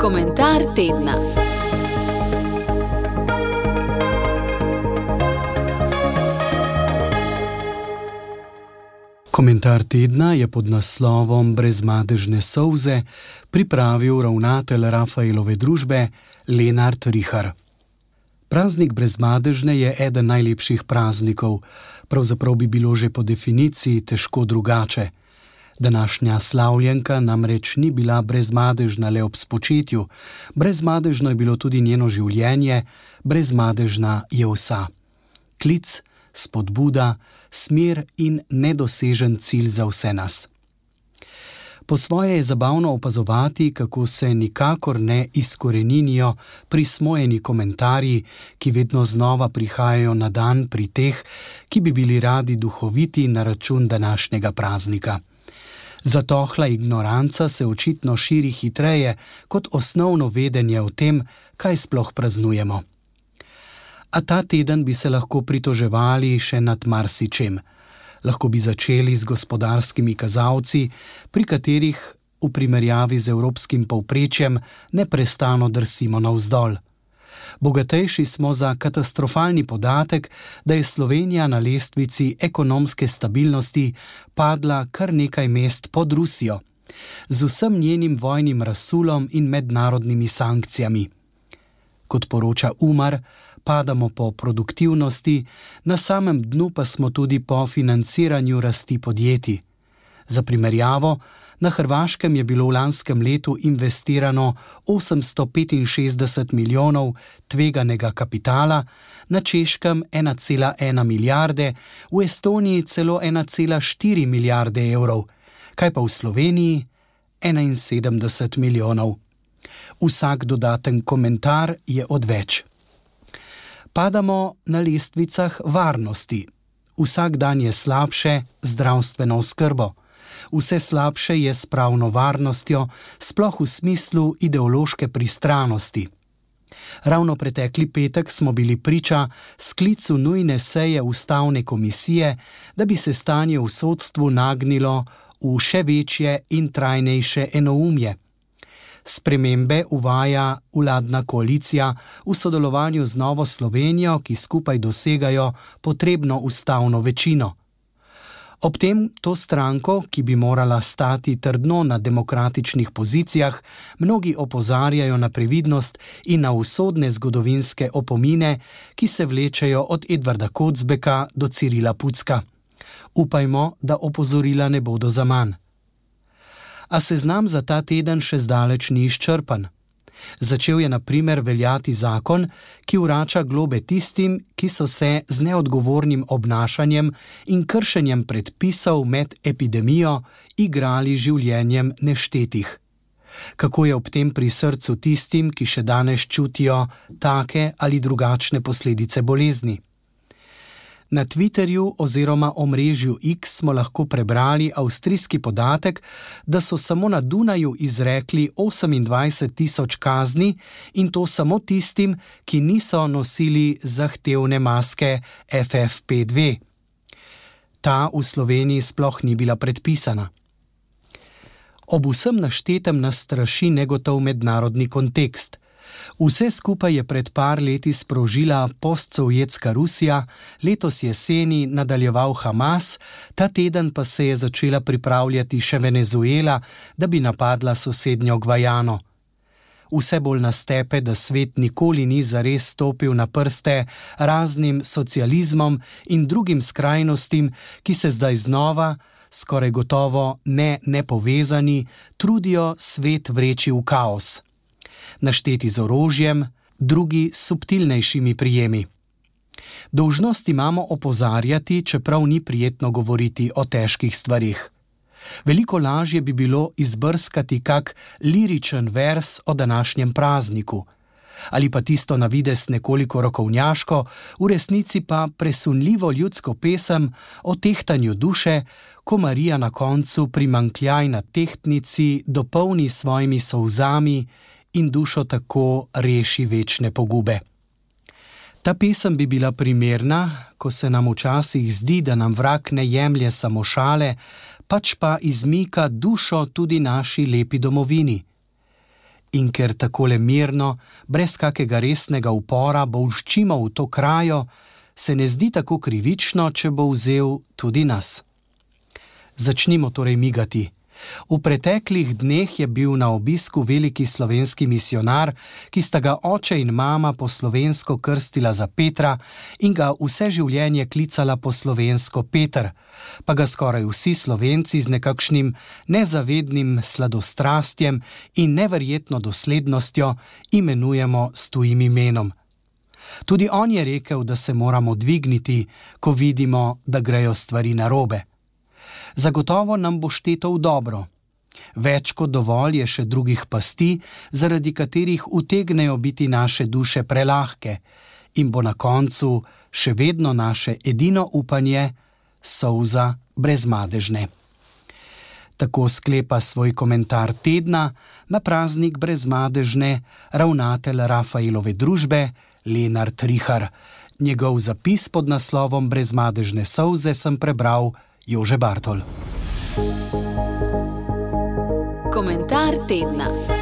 Komentar tedna. Komentar tedna je pod naslovom Brezmadežne solze pripravil ravnatelj Rafaelove družbe Lenard Richard. Praznik brezmadežne je eden najlepših praznikov, pravzaprav bi bilo že po definiciji težko drugače. Današnja slavljenka namreč ni bila brezmadežna le ob spočetju, brezmadežno je bilo tudi njeno življenje, brezmadežna je vsa. Klic, spodbuda, smer in nedosežen cilj za vse nas. Po svoje je zabavno opazovati, kako se nikakor ne izkoreninijo prismojeni komentarji, ki vedno znova prihajajo na dan pri teh, ki bi bili radi duhoviti na račun današnjega praznika. Zatohla ignoranca se očitno širi hitreje kot osnovno vedenje o tem, kaj sploh praznujemo. A ta teden bi se lahko pritoževali še nad marsičem. Lahko bi začeli z gospodarskimi kazalci, pri katerih v primerjavi z evropskim povprečjem neprestano drsimo navzdol. Bogatejši smo za katastrofalni podatek, da je Slovenija na lestvici ekonomske stabilnosti padla kar nekaj mest pod Rusijo, z vsem njenim vojnim rasulom in mednarodnimi sankcijami. Kot poroča Umar, padamo po produktivnosti, na samem dnu pa smo tudi po financiranju rasti podjetij. Za primerjavo, na Hrvaškem je bilo v lanskem letu investirano 865 milijonov tveganega kapitala, na Češkem 1,1 milijarde, v Estoniji celo 1,4 milijarde evrov, kaj pa v Sloveniji 71 milijonov. Vsak dodaten komentar je odveč padamo na lestvicah varnosti. Vsak dan je slabše zdravstveno oskrbo, vse slabše je s pravno varnostjo, sploh v smislu ideološke pristranosti. Ravno pretekli petek smo bili priča sklicu nujne seje ustavne komisije, da bi se stanje v sodstvu nagnilo v še večje in trajnejše enoumje. Spremembe uvaja vladna koalicija v sodelovanju z Novo Slovenijo, ki skupaj dosegajo potrebno ustavno večino. Ob tem to stranko, ki bi morala stati trdno na demokratičnih pozicijah, mnogi opozarjajo na previdnost in na usodne zgodovinske opomine, ki se vlečejo od Edvarda Kocbeka do Cirila Pucka. Upajmo, da opozorila ne bodo za manj a seznam za ta teden še zdaleč ni izčrpan. Začel je na primer veljati zakon, ki vrača globe tistim, ki so se z neodgovornim obnašanjem in kršenjem predpisov med epidemijo igrali življenjem neštetih. Kako je ob tem pri srcu tistim, ki še danes čutijo take ali drugačne posledice bolezni? Na Twitterju oziroma omrežju X smo lahko prebrali avstrijski podatek, da so samo na Dunaju izrekli 28 tisoč kazni in to samo tistim, ki niso nosili zahtevne maske FFP2. Ta v Sloveniji sploh ni bila predpisana. Ob vsem naštetem nas straši negotov mednarodni kontekst. Vse skupaj je pred par leti sprožila postsovjetska Rusija, letos jeseni nadaljeval Hamas, ta teden pa se je začela pripravljati še Venezuela, da bi napadla sosednjo Gvajano. Vse bolj nastepe, da svet nikoli ni zares stopil na prste raznim socializmom in drugim skrajnostim, ki se zdaj znova, skoraj gotovo ne nepovezani, trudijo svet vreči v kaos našteti z orožjem, drugi s subtilnejšimi prijemi. Dolžnost imamo opozarjati, čeprav ni prijetno govoriti o težkih stvarih. Veliko lažje bi bilo izbrskati kak liričen vers o današnjem prazniku, ali pa tisto na vides nekoliko rokovnjaško, v resnici pa presunljivo ljudsko pesem o tehtanju duše, ko Marija na koncu primankljaj na tehtnici dopolni svojimi solzami in dušo tako reši večne pogube. Ta pesem bi bila primerna, ko se nam včasih zdi, da nam vrak ne jemlje samo šale, pač pa izmika dušo tudi naši lepi domovini. In ker tako le mirno, brez kakega resnega upora, bolščimo v to krajo, se ne zdi tako krivično, če bo vzel tudi nas. Začnimo torej migati. V preteklih dneh je bil na obisku veliki slovenski misionar, ki sta ga oče in mama po slovensko krstila za Petra in ga vse življenje klicala po slovensko Petr, pa ga skoraj vsi slovenci z nekakšnim nezavednim sladostrastjem in neverjetno doslednostjo imenujemo s tujim imenom. Tudi on je rekel, da se moramo dvigniti, ko vidimo, da grejo stvari narobe zagotovo nam bo šteto v dobro. Več kot dovolj je še drugih pasti, zaradi katerih utegnejo biti naše duše prelahke in bo na koncu še vedno naše edino upanje solza brezmadežne. Tako sklepa svoj komentar tedna na praznik brezmadežne ravnatelj Rafaelove družbe Lenard Rihar. Njegov zapis pod naslovom Brezmadežne solze sem prebral. Jože Bartol. Komentar tedna.